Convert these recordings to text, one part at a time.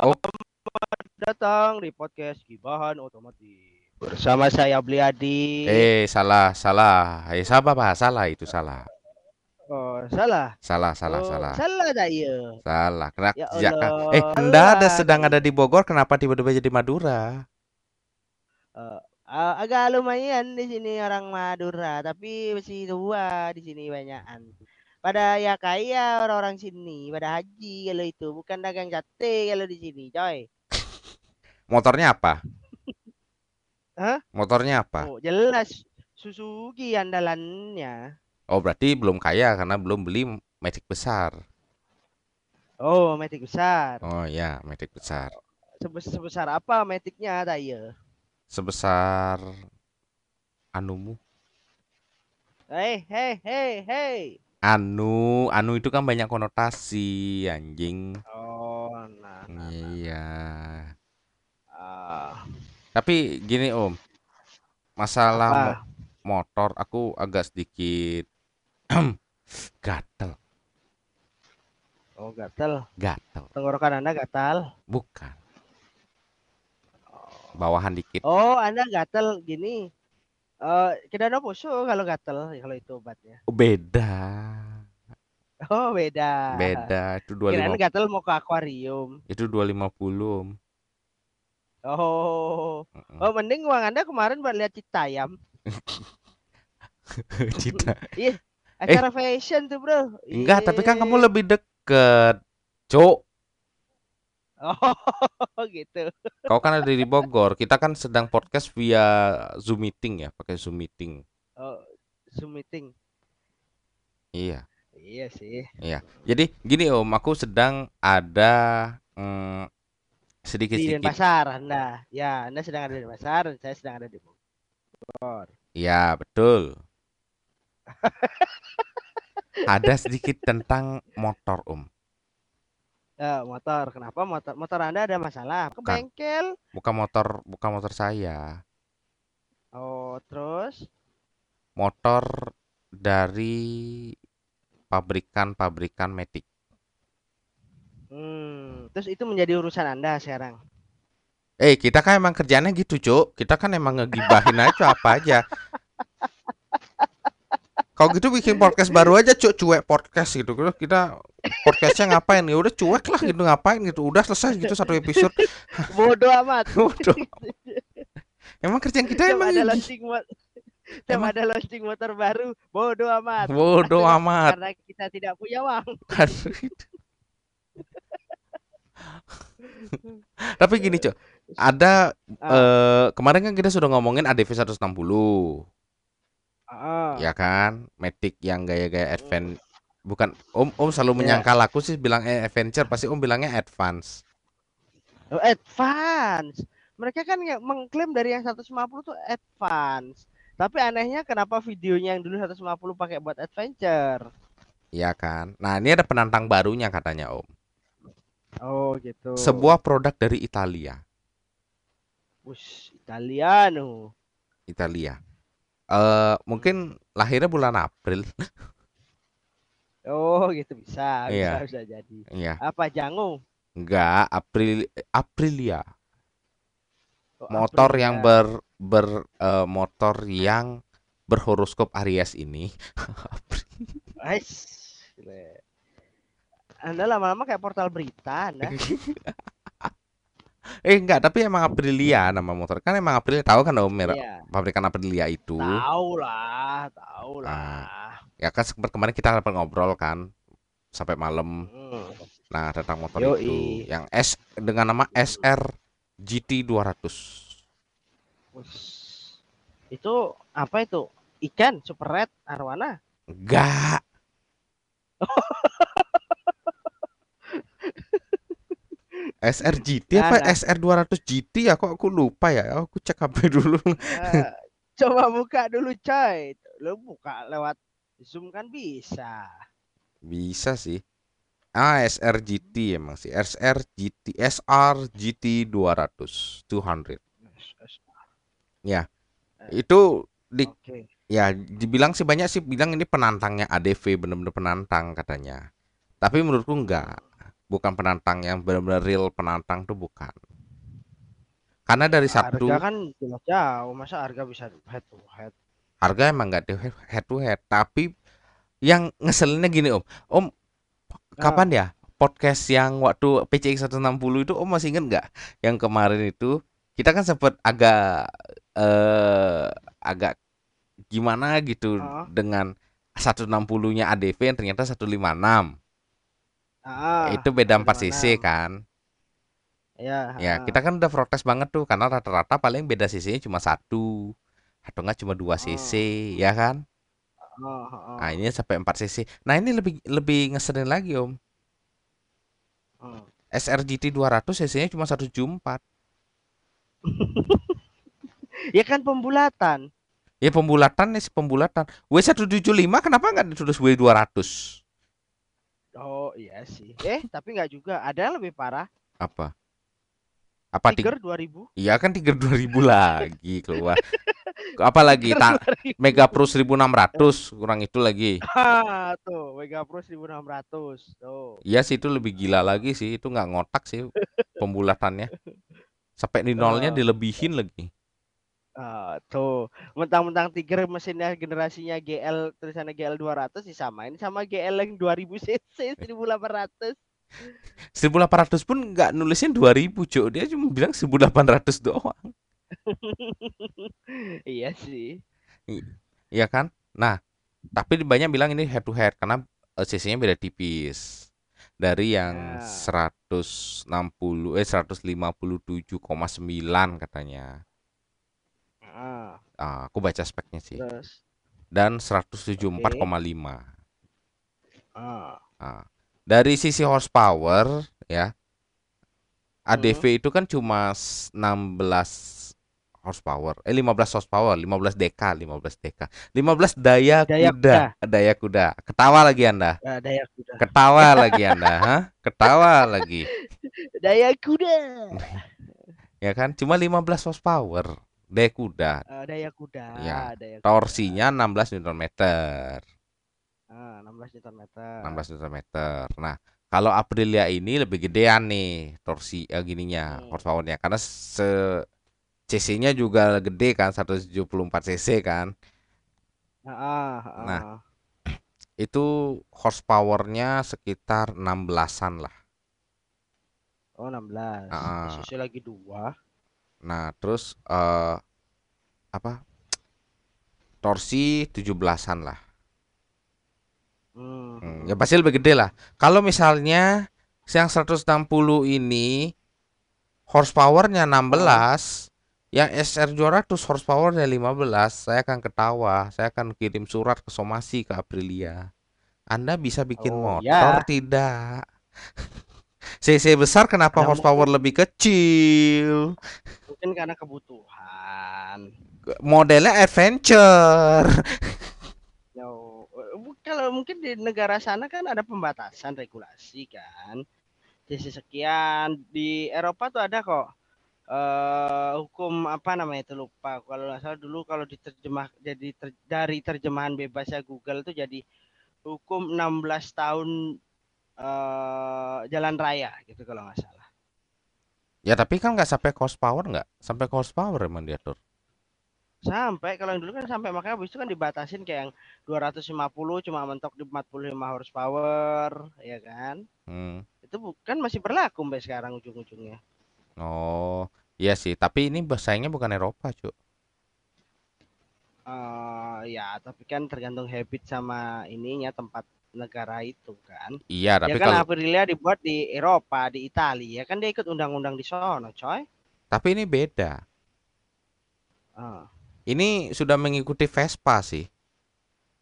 Selamat datang di podcast Gibahan Otomotif. Bersama saya Bliadi. Eh, salah, salah. Eh, salah apa? Salah itu salah. Oh, salah. Salah, salah, Oh, salah. salah tak ya? Salah. Kena Ya? Allah, Eh, Anda ada sedang ada di Bogor, kenapa tiba-tiba jadi Madura? Ah, agak lumayan di sini orang Madura, tapi masih tua di sini banyakan. Pada ya kaya orang-orang sini, pada haji kalau itu, bukan dagang sate kalau di sini, coy. Motornya apa? Hah? Motornya apa? Oh, jelas Suzuki andalannya. Oh, berarti belum kaya karena belum beli Matic besar. Oh, metik besar. Oh ya, Matic besar. Sebesar, sebesar apa metiknya ya? Sebesar anumu. Hei, hei, hei, hei. Anu, anu itu kan banyak konotasi, anjing. Oh, nah, nah. Iya. Ah, Tapi gini, Om. Masalah mo- apa? motor aku agak sedikit gatel, Oh, gatal. gatel. Tenggorokan Anda gatal. Bukan, bawahan dikit. Oh, Anda gatal gini. Eh, kita ada poso kalau gatal kalau itu obatnya. Oh, beda. Oh, beda. Beda. Itu Kirain 25 gatal mau ke akuarium. itu 250, Om. Oh. Mm-mm. Oh, mending uang Anda kemarin buat lihat Citayam. Cita. Acara fashion tuh, Bro. Eh. Enggak, tapi kan kamu Ih. lebih deket. Cuk, Oh, gitu. kau kan ada di Bogor. Kita kan sedang podcast via Zoom meeting ya, pakai Zoom meeting. Oh, Zoom meeting. Iya. Iya sih. Jadi gini Om, aku sedang ada mm, Di sedikit-sedikit Denpasar Anda. Ya, Anda sedang ada di Denpasar, saya sedang ada di Bogor. Ya, betul. Ada sedikit tentang motor, Om. Eh, motor. Kenapa motor motor Anda ada masalah? Ke Bukan. bengkel. Bukan motor, bukan motor saya. Oh, terus Motor dari pabrikan-pabrikan Matic. hmm, terus itu menjadi urusan Anda sekarang. Eh, kita kan emang kerjanya gitu, Cuk. Kita kan emang ngegibahin aja apa aja. Kalau gitu bikin podcast baru aja, Cuk, cuek podcast gitu. Terus kita podcastnya ngapain? Ya udah cuek lah gitu ngapain gitu. Udah selesai gitu satu episode. Bodoh amat. Waduh. Emang kerjaan kita emang ada launching Emang- ada launching motor baru, bodoh amat. Bodoh amat. Karena kita tidak punya uang. Tapi gini, Cuk. Ada Ah. eh, kemarin kan kita sudah ngomongin ADV 160. Ya kan? Matic yang gaya-gaya advance bukan Om Om selalu Ya. menyangkal aku sih bilang eh, adventure pasti Om bilangnya advance. Oh, advance. Mereka kan nggak mengklaim dari yang 150 tuh advance. Tapi anehnya kenapa videonya yang dulu 150 pakai buat adventure? Ya kan? Nah, ini ada penantang barunya katanya Om. Oh, gitu. Sebuah produk dari Italia. Ush, Italiano. Italia. Eh mungkin lahirnya bulan April. Oh, gitu bisa, bisa, Iya. bisa jadi. Iya. Apa jangu? Enggak, April Aprilia. Oh, Motor Aprilia. yang ber ber eh, motor yang berhoroskop Aries ini. Ais, gile. Anda lama-lama kayak portal berita, Anda. Eh enggak, tapi emang Aprilia nama motor. Kan emang Aprilia tahu kan Om merek Iya. pabrikan Aprilia itu. Tahu lah, tahu Ah. lah. Ya kan sempat kemarin kita dapat ngobrol kan sampai malam. Hmm. Nah, tentang motor Yoi. itu yang S dengan nama SR GT 200. Ush. Itu apa itu? Ikan super red arwana. Enggak. SR GT apa Ada. SR 200 GT ya kok aku lupa ya. Aku cek HP dulu. Eh, coba buka dulu coy. Lu buka lewat Zoom kan bisa. Bisa sih. Ah, SR GT emang sih. SR GT SR GT 200 200. Ya. Itu di Oke. ya dibilang sih banyak sih bilang ini penantangnya ADV bener-bener penantang katanya. Tapi menurutku enggak. Bukan penantang yang benar-benar real penantang tuh bukan. Karena dari Sabtu Harga kan jelas jauh, masa harga bisa head to head. harga emang nggak di head to head, tapi yang ngeselinnya gini Om. Om kapan ya podcast yang waktu PCX 160 itu Om masih inget nggak? Yang kemarin itu kita kan sempat agak eh agak gimana gitu Heeh. dengan 160-nya ADV yang ternyata 156. Ah, Itu beda 4 cc 156. kan. Ya, Ya, heeh. kita kan udah protes banget tuh karena rata-rata paling beda cc-nya cuma satu atau enggak cuma 2 cc, Oh, ya kan? oh, Nah, oh, ini sampai 4 cc. Nah, ini lebih lebih ngeselin lagi, Om. oh. SRGT 200 cc-nya cuma 174. Ya kan pembulatan. Ya pembulatan nih, pembulatan. W175 kenapa nggak ditulis W200? Oh iya sih. Eh tapi nggak juga. Ada yang lebih parah. Apa? Apa tiga? Tiger 2000. Iya kan Tiger 2000 lagi keluar. Apa lagi? Tiger Ta 2000. Mega Pro 1600 kurang itu lagi. Ah, tuh Mega Pro 1600. Tuh. Iya sih itu lebih gila lagi sih. Itu nggak ngotak sih pembulatannya. Sampai di nolnya Ah. dilebihin lagi. Ah, tuh. Mentang-mentang Tiger mesinnya generasinya GL tulisannya GL 200 disamain sama GL yang 2000 cc 1800. 1800 pun nggak nulisnya 2000 cok. Dia cuma bilang 1800 doang. iya sih. Iya kan? Nah, tapi banyak bilang ini head to head karena eh, cc-nya beda tipis. Dari yang Ya. 160 eh 157,9 katanya. Ah, aku baca speknya sih. terus Dan 174,5. ah. Ah. Dari sisi horsepower ya. ADV itu kan cuma s- 16 horsepower. Eh 15 horsepower, 15 dk, 15 dk. 15 daya Daya kuda. Daya kuda. Ketawa lagi Anda. Ah, daya kuda. Ketawa lagi Anda, hah? Ketawa lagi. Daya kuda. Ya kan? Cuma 15 horsepower. Daya kuda. Ah, daya kuda. Ya, Daya kuda. Torsinya 16 Nm. Ah, 16 Newton meter. 16 Nm. Nah, kalau Aprilia ini lebih gedean nih torsi eh, gininya, Hmm. horsepowernya karena se cc-nya juga gede kan 174 cc kan. Ah, ah, ah. Nah. Itu horsepowernya sekitar 16-an lah. Oh, 16. Ah. Sisi lagi dua. Nah, terus eh apa? Torsi 17-an lah. Hmm. Hmm, ya pasti lebih gede lah. Kalau misalnya yang 160 ini horsepowernya 16, yang SR 200 horsepowernya 15, saya akan ketawa. Saya akan kirim surat ke somasi ke Aprilia. Anda bisa bikin Oh, motor ya. tidak? CC besar kenapa Ada horsepower lebih kecil? Mungkin karena kebutuhan. Modelnya adventure. Yo, eh, kalau mungkin di negara sana kan ada pembatasan regulasi kan. Sisi sekian di Eropa tuh ada kok eh hukum apa namanya itu lupa. Kalau nggak salah dulu kalau diterjemah jadi ter- dari terjemahan bebasnya Google tuh jadi hukum 16 tahun eh jalan raya gitu kalau nggak salah. Ya tapi kan nggak sampai ke horsepower nggak? Sampai ke horsepower emang diatur. Sampai kalau yang dulu kan sampai makanya habis itu kan dibatasin kayak yang 250 cuma mentok di 45 horsepower ya kan. Hmm. Itu bukan masih berlaku sampai sekarang ujung-ujungnya. Oh, iya sih. Tapi ini bersaingnya bukan Eropa, Cuk. eh ya, tapi kan tergantung habit sama ininya tempat negara itu kan. Iya, Ya tapi kan kalau Aprilia dibuat di Eropa, di Italia, kan dia ikut undang-undang di sono, coy. tapi ini beda. Ah, Ini sudah mengikuti Vespa sih.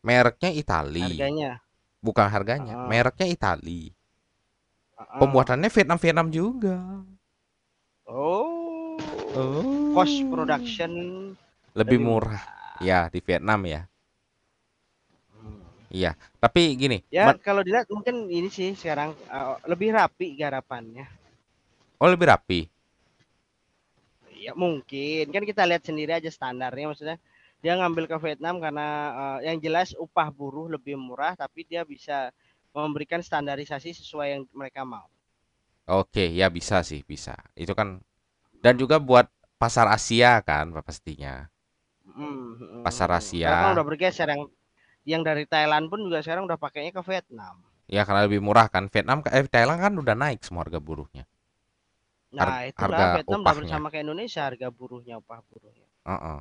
Mereknya Itali, harganya. bukan harganya. Ah. Mereknya Itali. ah. Pembuatannya Vietnam-Vietnam juga. Oh. Oh. Cost production lebih lebih murah. Ya, di Vietnam ya. Iya, tapi gini, Ya, kalau dilihat mungkin ini sih sekarang eh, lebih rapi garapannya. oh lebih rapi. Ya mungkin kan kita lihat sendiri aja standarnya maksudnya dia ngambil ke Vietnam karena eh, yang jelas upah buruh lebih murah tapi dia bisa memberikan standarisasi sesuai yang mereka mau. Oke, ya bisa sih, bisa. Itu kan dan juga buat pasar Asia kan pastinya. Mm, mm, Pasar mm. Sekarang kan Asia udah bergeser yang yang dari Thailand pun juga sekarang udah pakainya ke Vietnam. ya karena lebih murah kan. Vietnam eh Thailand kan udah naik semua harga buruhnya. Har- Nah, itulah harga Vietnam udah upahnya. bersama ke Indonesia harga buruhnya, upah buruhnya. Heeh.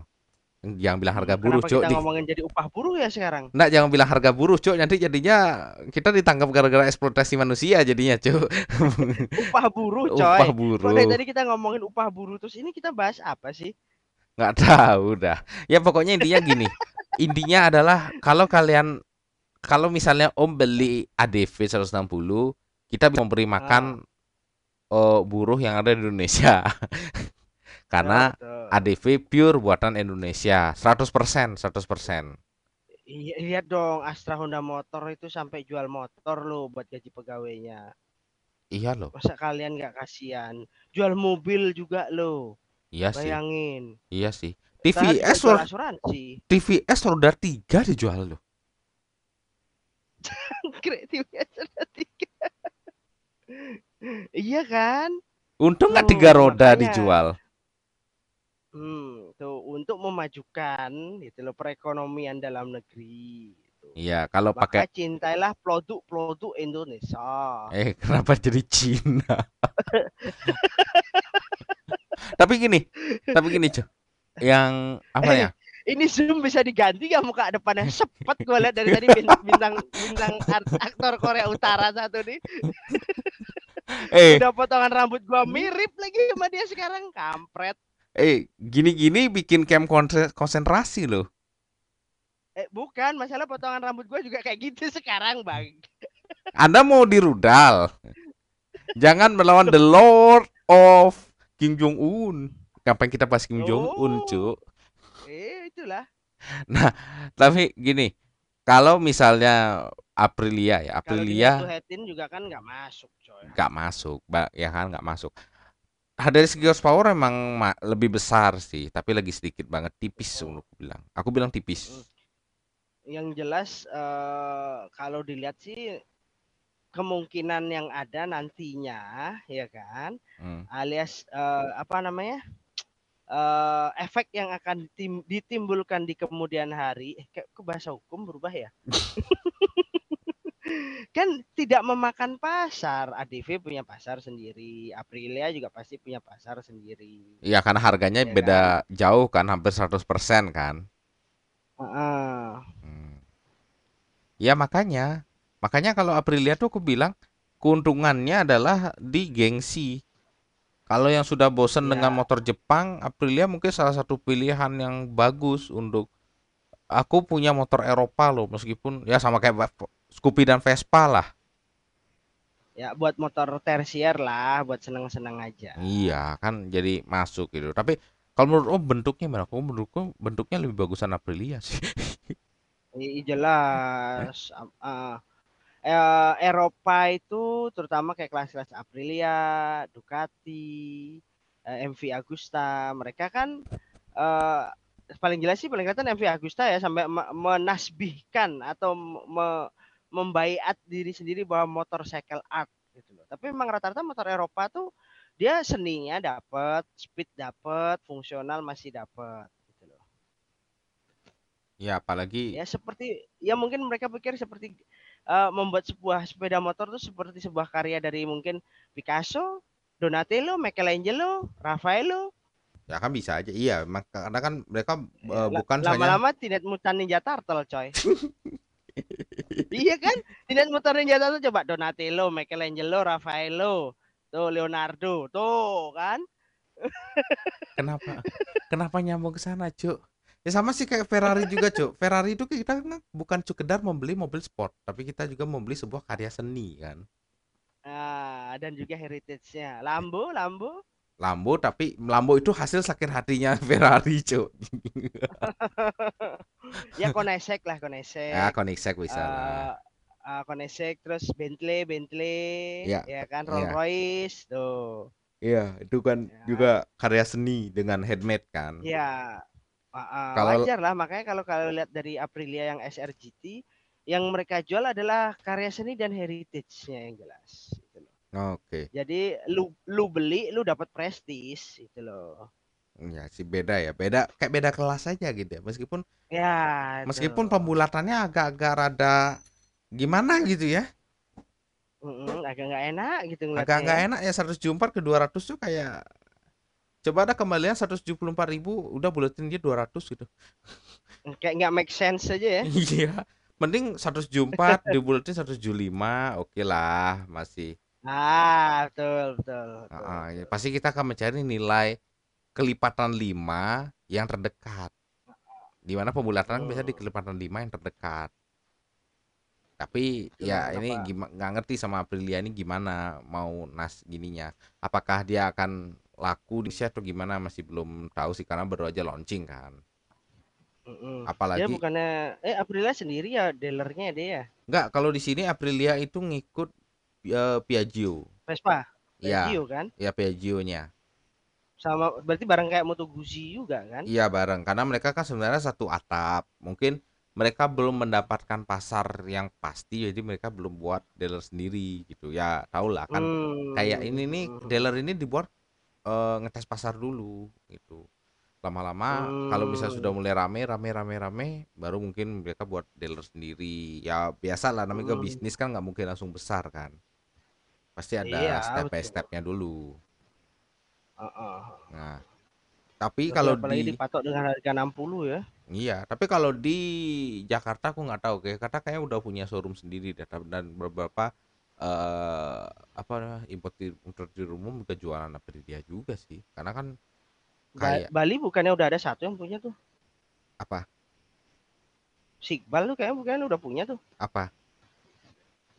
Jangan bilang harga Hmm, buruh, Cuk. kita Di, ngomongin jadi upah buruh ya sekarang? Nggak, jangan bilang harga buruh, Cuk. Nanti jadinya kita ditangkap gara-gara eksploitasi manusia jadinya, Cuk. Upah buruh, coy. Upah Kok dari buruh. tadi kita ngomongin upah buruh terus ini kita bahas apa sih? Nggak tahu dah. Ya pokoknya intinya gini. Intinya adalah kalau kalian kalau misalnya Om beli ADV 160, kita bisa memberi makan oh, buruh yang ada di Indonesia. Karena Betul. ADV pure buatan Indonesia, 100%, 100%. Iya, lihat dong Astra Honda Motor itu sampai jual motor loh buat gaji pegawainya. Iya loh. Masa kalian nggak kasihan? Jual mobil juga loh. Iya sih. Bayangin. Iya sih. TVS roda, asuransi. TVS roda 3 dijual loh. Kreatifnya sudah tiga. Iya kan? Untung nggak tiga roda makanya. dijual. Hmm, tuh untuk memajukan gitu loh perekonomian dalam negeri. Gitu. Iya, kalau Maka pakai cintailah produk-produk Indonesia. eh kenapa jadi Cina? Tapi gini, tapi gini, cuy. Yang apa ya? Ini Zoom bisa diganti gak muka depannya sepet gue lihat dari tadi bin- bintang bintang art- aktor Korea Utara satu nih Eh, udah potongan rambut gua mirip lagi sama dia sekarang kampret eh gini-gini bikin camp konse- konsentrasi loh. eh bukan masalah potongan rambut gua juga kayak gitu sekarang bang Anda mau dirudal. Jangan melawan the Lord of Kim Jong Un. Ngapain kita bahas Kim Jong Un, Oh. Cuk? eh itulah Tapi gini, kalau misalnya Aprilia ya, kalau Aprilia headin juga kan nggak masuk coy nggak masuk, ya kan nggak masuk. Ah, dari segi horsepower emang ma- lebih besar sih, tapi lagi sedikit banget, tipis Oh. menurut aku bilang. Aku bilang tipis. Hmm. yang jelas eh, kalau dilihat sih kemungkinan yang ada nantinya ya kan Hmm. alias eh, apa namanya eh, efek yang akan ditim- ditimbulkan di kemudian hari eh, kayak ke bahasa hukum berubah ya kan tidak memakan pasar ADV punya pasar sendiri Aprilia juga pasti punya pasar sendiri Iya, karena harganya Ya beda jauh kan, hampir 100% kan. Hmm. Ya makanya, makanya kalau Aprilia tuh aku bilang keuntungannya adalah di gengsi. Kalau yang sudah bosen Ya. dengan motor Jepang, Aprilia mungkin salah satu pilihan yang bagus untuk aku punya motor Eropa loh, meskipun ya sama kayak Scoopy dan Vespa lah. ya buat motor tersier lah buat seneng-seneng aja Iya, kan jadi masuk gitu. Tapi kalau menurut Om bentuknya gimana? Aku menurutku bentuknya lebih bagusan Aprilia sih. I- jelas ah. Eh, Eropa itu terutama kayak kelas-kelas Aprilia, Ducati, eh, MV Agusta, mereka kan eh, paling jelas sih paling kelihatan MV Agusta ya sampai me- menasbihkan atau me- membaiat diri sendiri bahwa motor cycle art gitu loh. Tapi memang rata-rata motor Eropa tuh dia seninya dapat, speed dapat, fungsional masih dapat gitu loh. Ya, apalagi Ya seperti ya mungkin mereka pikir seperti eh, membuat sebuah sepeda motor itu seperti sebuah karya dari mungkin Picasso, Donatello, Michelangelo, Raffaello. ya kan bisa aja. Iya, mak- karena kan mereka La- bukan hanya Lama-lama Teenage Mutant Ninja Turtle, coy. iya kan? Teenage Mutant Ninja Turtle coba Donatello, Michelangelo, Raffaello, tuh Leonardo, tuh kan? Kenapa? Kenapa nyambung ke sana, Cuk? Ya sama sih kayak Ferrari juga, Cuk. Ferrari itu kita kan bukan sekedar membeli mobil sport, tapi kita juga membeli sebuah karya seni kan. Ah, dan juga heritage-nya. Lambo, Lambo. Lambo tapi Lambo itu hasil sakit hatinya Ferrari, Cuk. ya Koenigsegg lah, Koenigsegg. Ya, Koenigsegg bisa lah. Eh, eh, Koenigsegg terus Bentley, Bentley, Iya, ya kan iya. Rolls Royce, tuh. Iya, itu kan Ya. juga karya seni dengan handmade kan. Ya, Kalau- wajar lah makanya kalau kalau lihat dari Aprilia yang SRGT, yang mereka jual adalah karya seni dan heritage-nya yang jelas. gitu loh. Oke. Jadi lu lu beli lu dapat prestis itu loh. Ya sih beda ya. Beda kayak beda kelas aja gitu ya. Meskipun Ya, meskipun itu. pembulatannya agak-agak rada gimana gitu ya. Mm-mm, agak nggak enak gitu Agak ngeliatnya nggak ya. enak ya 174 ke 200 tuh kayak coba ada kembalian 174 ribu udah buletin dia 200 gitu. Kayak nggak make sense aja ya. Iya. Mending 174 dibuletin 175 oke lah masih. Ah, betul, betul, betul, Ah, ah, ya. betul. Pasti kita akan mencari nilai kelipatan 5 yang terdekat. Di mana pembulatan bisa di Hmm, kelipatan 5 yang terdekat. Tapi itulah ya ini gimana nggak ngerti sama Aprilia ini gimana mau nas gininya. Apakah dia akan laku di Indonesia atau gimana masih belum tahu sih karena baru aja launching kan. Mm-mm. Apalagi bukannya eh Aprilia sendiri ya dealernya dia ya. nggak kalau di sini Aprilia itu ngikut eh, Piaggio. Vespa, Ya, Piaggio kan. ya Piaggio-nya. Sama berarti barang kayak Moto Guzzi juga kan. Iya bareng karena mereka kan sebenarnya satu atap. Mungkin mereka belum mendapatkan pasar yang pasti jadi mereka belum buat dealer sendiri gitu. Ya tau lah kan kayak ini nih Hmm. dealer ini dibuat eh, ngetes pasar dulu gitu. Lama-lama kalau bisa sudah Hmm. mulai rame rame rame rame baru mungkin mereka buat dealer sendiri. Ya biasa lah namanya Hmm. bisnis kan nggak mungkin langsung besar kan. Pasti Iya, ada step by stepnya dulu. Heeh. Nah, tapi Tapi kalau di dipatok dengan harga 60 ya. Iya, tapi kalau di Jakarta aku nggak tahu kayak kata kayaknya udah punya showroom sendiri dan beberapa eh apa importir importir umum juga jualan Aprilia juga sih. Karena kan kayak Bali bukannya udah ada satu yang punya tuh. apa? Sigbal tuh kayaknya bukannya udah punya tuh. Apa?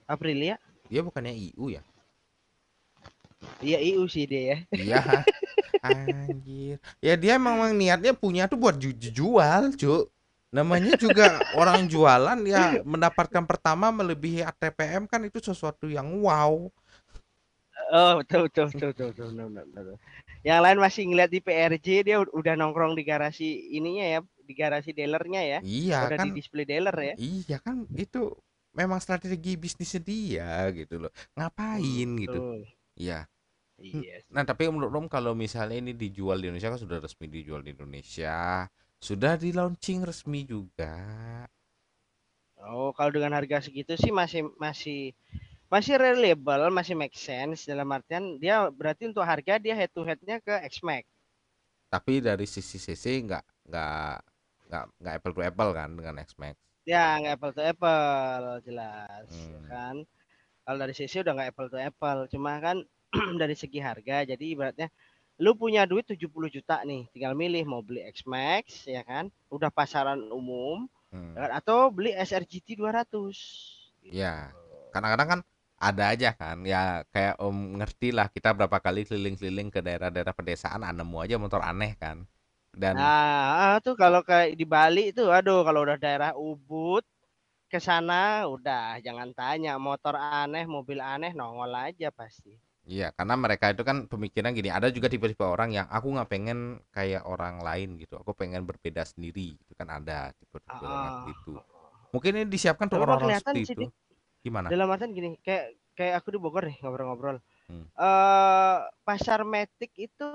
Aprilia. Dia bukannya IU ya? Iya IU sih dia ya. Iya. Anjir. Ya dia emang emang niatnya punya tuh buat ju- ju- jual, Cuk. Namanya juga orang jualan ya mendapatkan pertama melebihi ATPM kan itu sesuatu yang wow. Oh betul betul betul betul, betul, betul, betul, betul. Yang lain masih ngeliat di PRJ dia ud- udah nongkrong di garasi ininya ya, di garasi dealernya ya. Iya Udah kan di display dealer ya. Iya kan itu memang strategi bisnisnya dia gitu loh. Ngapain gitu. betul. Iya. Iya. sih. Nah, tapi menurut Om kalau misalnya ini dijual di Indonesia kan sudah resmi dijual di Indonesia, sudah di launching resmi juga. Oh kalau dengan harga segitu sih masih masih masih reliable, masih make sense dalam artian dia berarti untuk harga dia head to headnya ke X-Max. Tapi dari sisi CC nggak nggak nggak nggak apple to apple kan dengan X-Max. Ya nggak apple to apple jelas ya Hmm. kan. Kalau dari sisi udah nggak apple to apple, cuma kan dari segi harga jadi ibaratnya lu punya duit 70 juta nih, tinggal milih mau beli X-Max ya kan, udah pasaran umum Hmm. ya kan? atau beli SRGT 200. Gitu. Ya, kadang-kadang kan ada aja kan ya kayak Om ngerti lah kita berapa kali keliling-keliling ke daerah-daerah pedesaan nemu aja motor aneh kan. Dan Nah, ah, tuh kalau kayak di Bali itu aduh kalau udah daerah Ubud ke sana udah jangan tanya motor aneh, mobil aneh nongol aja pasti. Iya, karena mereka itu kan pemikiran gini, ada juga tipe-tipe orang yang aku nggak pengen kayak orang lain gitu, aku pengen berbeda sendiri, itu kan ada tipe-tipe orang Ah, seperti itu. Mungkin ini disiapkan untuk orang-orang seperti itu. Gimana? dalam artian gini, kayak kayak aku di Bogor nih ngobrol-ngobrol. Hmm. Eh pasar Matic itu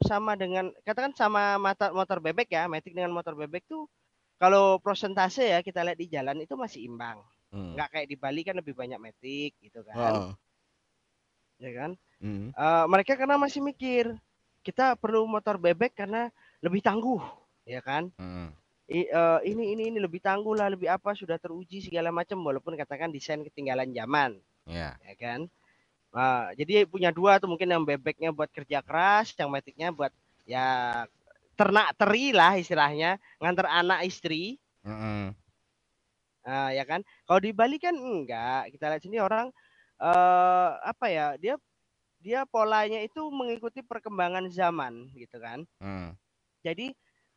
sama dengan katakan sama motor motor bebek ya, Matic dengan motor bebek tuh kalau prosentase ya kita lihat di jalan itu masih imbang. Hmm. Nggak kayak di Bali kan lebih banyak Matic gitu kan. Oh. Ya kan? Hmm. Eh, mereka karena masih mikir kita perlu motor bebek karena lebih tangguh, ya kan? Hmm. I- eh, ini ini ini lebih tangguh lah, lebih apa sudah teruji segala macam walaupun katakan desain ketinggalan zaman, Ya. ya kan? Ah, jadi punya dua tuh mungkin yang bebeknya buat kerja keras, yang metiknya buat ya ternak teri lah istilahnya, nganter anak istri, Mm-mm. Ah, ya kan? Kalau di Bali kan enggak, kita lihat sini orang eh apa ya? Dia dia polanya itu mengikuti perkembangan zaman gitu kan. Hmm. Jadi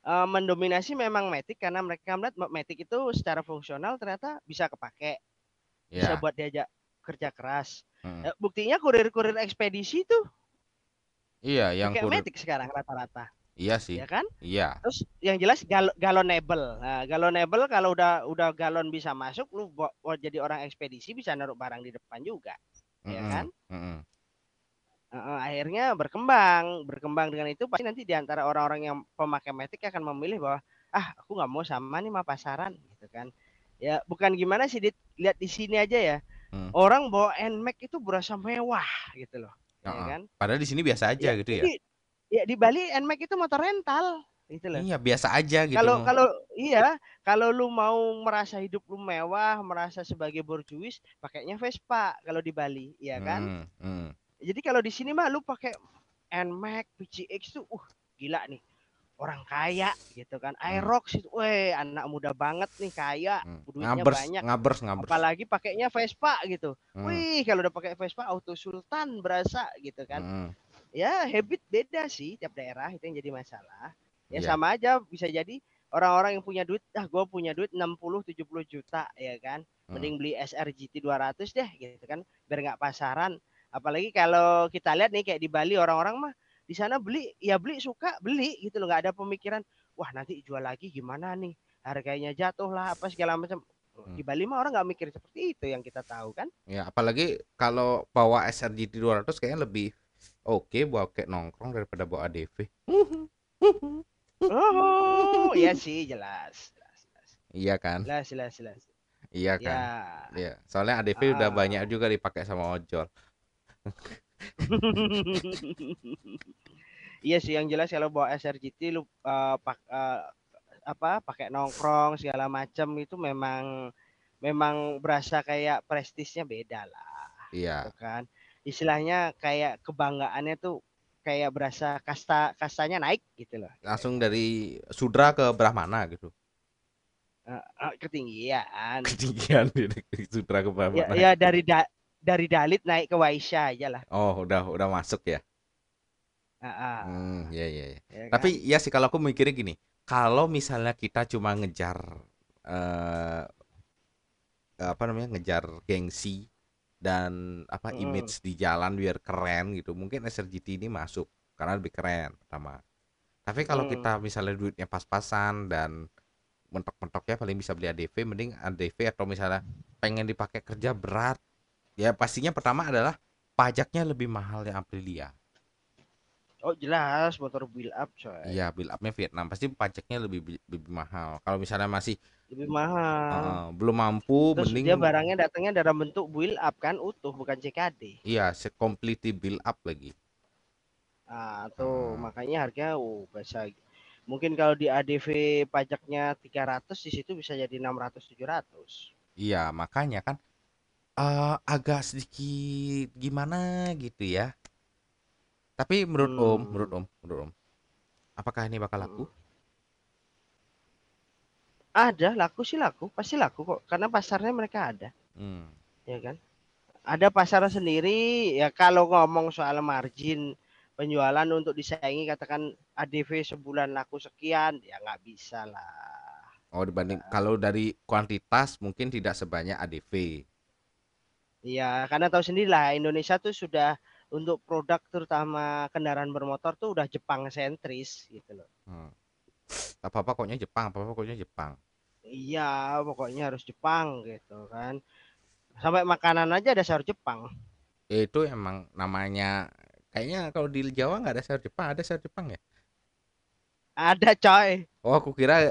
eh, mendominasi memang Matic karena mereka melihat Matic itu secara fungsional ternyata bisa kepake, bisa Ya. buat diajak kerja keras. Hmm. Eh, buktinya kurir-kurir ekspedisi tuh Iya, yang kurir. Matic sekarang rata-rata, Iya sih. ya kan? Iya. Terus yang jelas gal galonable. Nah, galonable kalau udah udah galon bisa masuk, lu buat, jadi orang ekspedisi bisa naruh barang di depan juga. ya Mm-mm, kan? mm-mm. Heeh, akhirnya berkembang, berkembang dengan itu pasti nanti di antara orang-orang yang pemakai Matic akan memilih bahwa ah aku nggak mau sama nih mah pasaran gitu kan. Ya bukan gimana sih Dit, lihat di sini aja ya. Hmm. Orang bawa NMAX itu berasa mewah gitu loh. Ya Heeh. kan? Padahal di sini biasa aja Ya, gitu ya. jadi, ya di Bali NMAX itu motor rental gitu loh. Iya, biasa aja gitu. Kalau kalau iya, kalau lu mau merasa hidup lu mewah, merasa sebagai borjuis, pakainya Vespa kalau di Bali, ya kan? Hmm, hmm. Jadi kalau di sini mah lu pakai NMAX, PCX tuh, uh gila nih. Orang kaya gitu kan. Aerox itu, weh anak muda banget nih kaya, Hmm. duitnya Ngabers, banyak. ngabers, ngabers. Apalagi pakainya Vespa gitu. Hmm, Wih, kalau udah pakai Vespa auto sultan berasa gitu kan. hmm. Ya, habit beda sih tiap daerah itu yang jadi masalah. Ya Iya. sama aja bisa jadi orang-orang yang punya duit, ah gue punya duit 60 70 juta ya kan. Hmm. Mending beli SR GT 200 deh gitu kan biar nggak pasaran. Apalagi kalau kita lihat nih kayak di Bali orang-orang mah di sana beli ya beli suka beli gitu loh nggak ada pemikiran wah nanti jual lagi gimana nih harganya jatuh lah apa segala macam Hmm. di Bali mah orang nggak mikir seperti itu yang kita tahu kan Ya, apalagi kalau bawa SRGT 200 kayaknya lebih oke bawa kayak nongkrong daripada bawa ADV. oh iya sih jelas jelas jelas Iya kan? jelas jelas jelas Iya kan? ya Iya. Soalnya ADV udah Ah. banyak juga dipakai sama ojol. iya sih yang jelas kalau bawa SRGT lu eh, pak eh, apa pakai nongkrong segala macam itu memang memang berasa kayak prestisnya beda lah Iya. gitu kan istilahnya kayak kebanggaannya tuh kayak berasa kasta kastanya naik gitu loh Langsung dari Sudra ke Brahmana gitu. Eh, eh, ketinggian Ketinggian dari Sudra ke ya, Brahmana. ya dari da- dari Dalit naik ke Waisya aja lah Oh, udah udah masuk ya. Ah, ah, Hmm, iya iya iya. ya kan? Tapi ya sih kalau aku mikirnya gini, kalau misalnya kita cuma ngejar eh apa namanya ngejar gengsi dan apa Mm-mm. image di jalan biar keren gitu, mungkin SRGT ini masuk karena lebih keren pertama. Tapi kalau Mm. kita misalnya duitnya pas-pasan dan mentok-mentoknya paling bisa beli ADV, mending ADV atau misalnya pengen dipakai kerja berat, ya pastinya pertama adalah pajaknya lebih mahal yang Aprilia. oh jelas motor build up coy Iya, build up-nya Vietnam pasti pajaknya lebih lebih mahal. Kalau misalnya masih lebih mahal eh, belum mampu, Terus mending dia barangnya datangnya dalam bentuk build up kan utuh bukan CKD. iya, completely build up lagi. Ah, tuh Hmm. makanya harganya oh bisa mungkin kalau di ADV pajaknya 300 di situ bisa jadi 600 700. Iya, makanya kan eh, agak sedikit gimana gitu ya. Tapi menurut Om, Hmm. menurut Om, menurut Om, apakah ini bakal laku? Ada laku sih laku, pasti laku kok karena pasarnya mereka ada, Hmm. ya kan? Ada pasar sendiri ya kalau ngomong soal margin penjualan untuk disaingi katakan ADV sebulan laku sekian ya nggak bisa lah. Oh, dibanding kalau dari kuantitas mungkin tidak sebanyak ADV. Iya, karena tahu sendiri lah Indonesia tuh sudah untuk produk terutama kendaraan bermotor tuh udah Jepang sentris gitu loh. Hmm. Apa-apa koknya Jepang, apa-apa koknya Jepang. Iya, pokoknya harus Jepang gitu kan. Sampai makanan aja ada sayur Jepang. Ya, itu emang namanya kayaknya kalau di Jawa nggak ada sayur Jepang, ada sayur Jepang ya? Ada coy, Oh, aku kira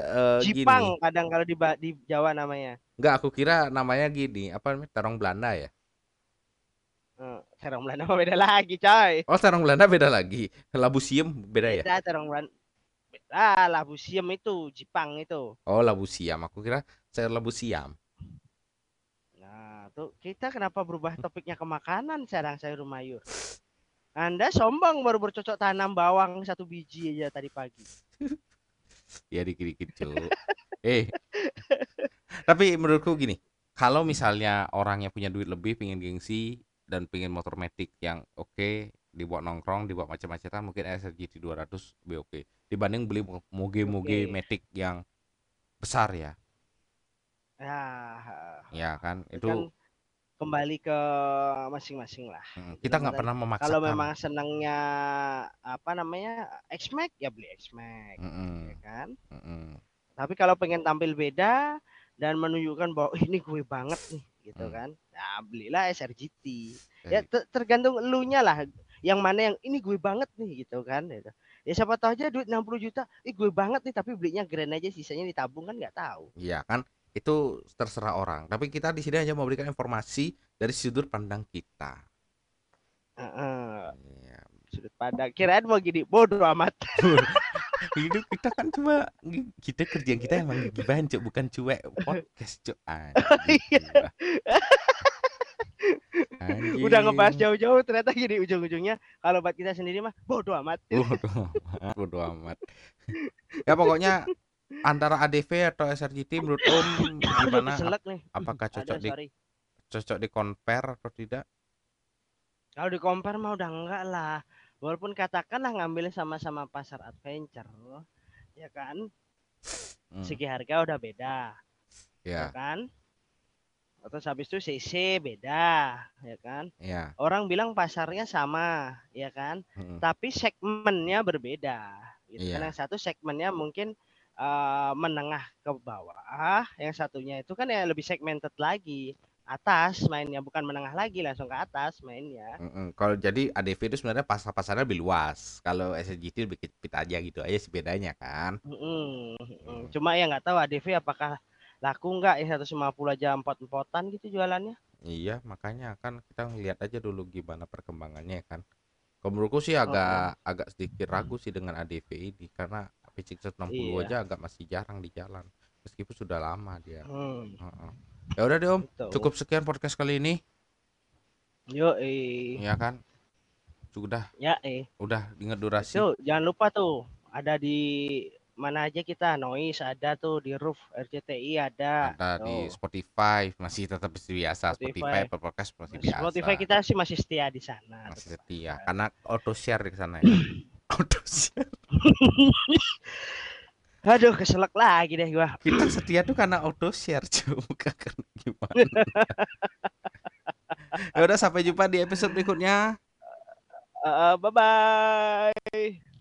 gini. Jipang kadang kalau di, di Jawa namanya. Enggak, aku kira namanya gini, apa namanya? Terong Belanda ya? Eh, terong Belanda beda lagi coy. Oh, terong Belanda beda lagi. Labusiem beda ya? Beda terong Belanda. Beda lah Busiem itu, Jipang itu. Oh, labu siam. Aku kira sayur labu siam. Nah, tuh kita kenapa berubah topiknya ke makanan sekarang sayur mayur? Anda sombong baru bercocok tanam bawang satu biji aja tadi pagi. Ya dikit-dikit, Cuk. eh. Tapi menurutku gini, kalau misalnya orang yang punya duit lebih pengen gengsi dan pengen motor metik yang oke, dibuat nongkrong, dibuat macam-macaman, mungkin SRGT 200 lebih oke. Dibanding beli mo- moge-moge Oke. metik yang besar ya. Ya, Ya kan? itu kan kembali ke masing-masing lah. mm, itu kita kan nggak pernah memaksakan. Kalau memang senangnya apa namanya X-Max ya beli X-Max, Mm-mm, ya kan? mm-mm. Tapi kalau pengen tampil beda dan menunjukkan bahwa "Ih, ini gue banget nih, gitu Hmm. kan? Nah, belilah SRGT. Ya ter- tergantung elunya lah. Yang mana yang ini gue banget nih gitu kan. Gitu. Ya siapa tahu aja duit 60 juta, ih gue banget nih tapi belinya grand aja sisanya ditabung kan nggak tahu. Iya kan itu terserah orang. Tapi kita di sini hanya memberikan informasi dari sudut pandang kita. Heeh. Iya. sudut pandang. Kirain mau gini, bodoh amat. Hidup kita kan cuma kita kerjaan kita emang gibahan cuk bukan cuek podcast cuk Iya. Anjing. Udah ngebahas jauh-jauh ternyata gini ujung-ujungnya kalau buat kita sendiri mah bodoh amat. Bodoh amat, bodoh amat. ya pokoknya antara ADV atau SRGT menurut Om gimana? Nih. Apakah Aduh, cocok di sorry. cocok di compare atau tidak? Kalau di compare mah udah enggak lah. Walaupun katakanlah ngambil sama-sama pasar adventure, ya kan? Hmm, Segi harga udah beda, ya ya, kan? Terus habis itu CC beda, ya kan? ya. Orang bilang pasarnya sama, ya kan? mm, Tapi segmennya berbeda. Gitu kan Iya. yang satu segmennya mungkin eh, menengah ke bawah, yang satunya itu kan ya lebih segmented lagi. Atas mainnya bukan menengah lagi langsung ke atas mainnya. mm, mm. Kalau jadi ADV itu sebenarnya pasar-pasarnya lebih luas. Kalau SRGT lebih kecil aja gitu aja sih bedanya kan. Mm-mm, mm. Hmm. Cuma ya nggak tahu ADV apakah laku nggak ya 150 aja empot-empotan gitu jualannya. Iya, makanya kan kita ngeliat aja dulu gimana perkembangannya kan. Kalau menurutku sih agak agak sedikit ragu sih dengan ADV ini karena PC 160 Iya. aja agak masih jarang di jalan. Meskipun sudah lama dia. Hmm, Heeh. Ya udah deh Om, betul. cukup sekian podcast kali ini, Yo eh. ya kan? Sudah, Ya eh. udah ingat durasi. Tuh, jangan lupa tuh ada di mana aja kita noise ada tuh di roof RCTI ada. Ada di Tuh. Spotify, masih tetap biasa. Spotify, Spotify. Podcast masih biasa. Spotify kita sih masih setia di sana. masih setia karena auto share di sana ya. auto share. Aduh, keselak lagi deh gua. Kita setia tuh karena auto share, cuy, bukan karena gimana. ya udah sampai jumpa di episode berikutnya. Eh, bye bye.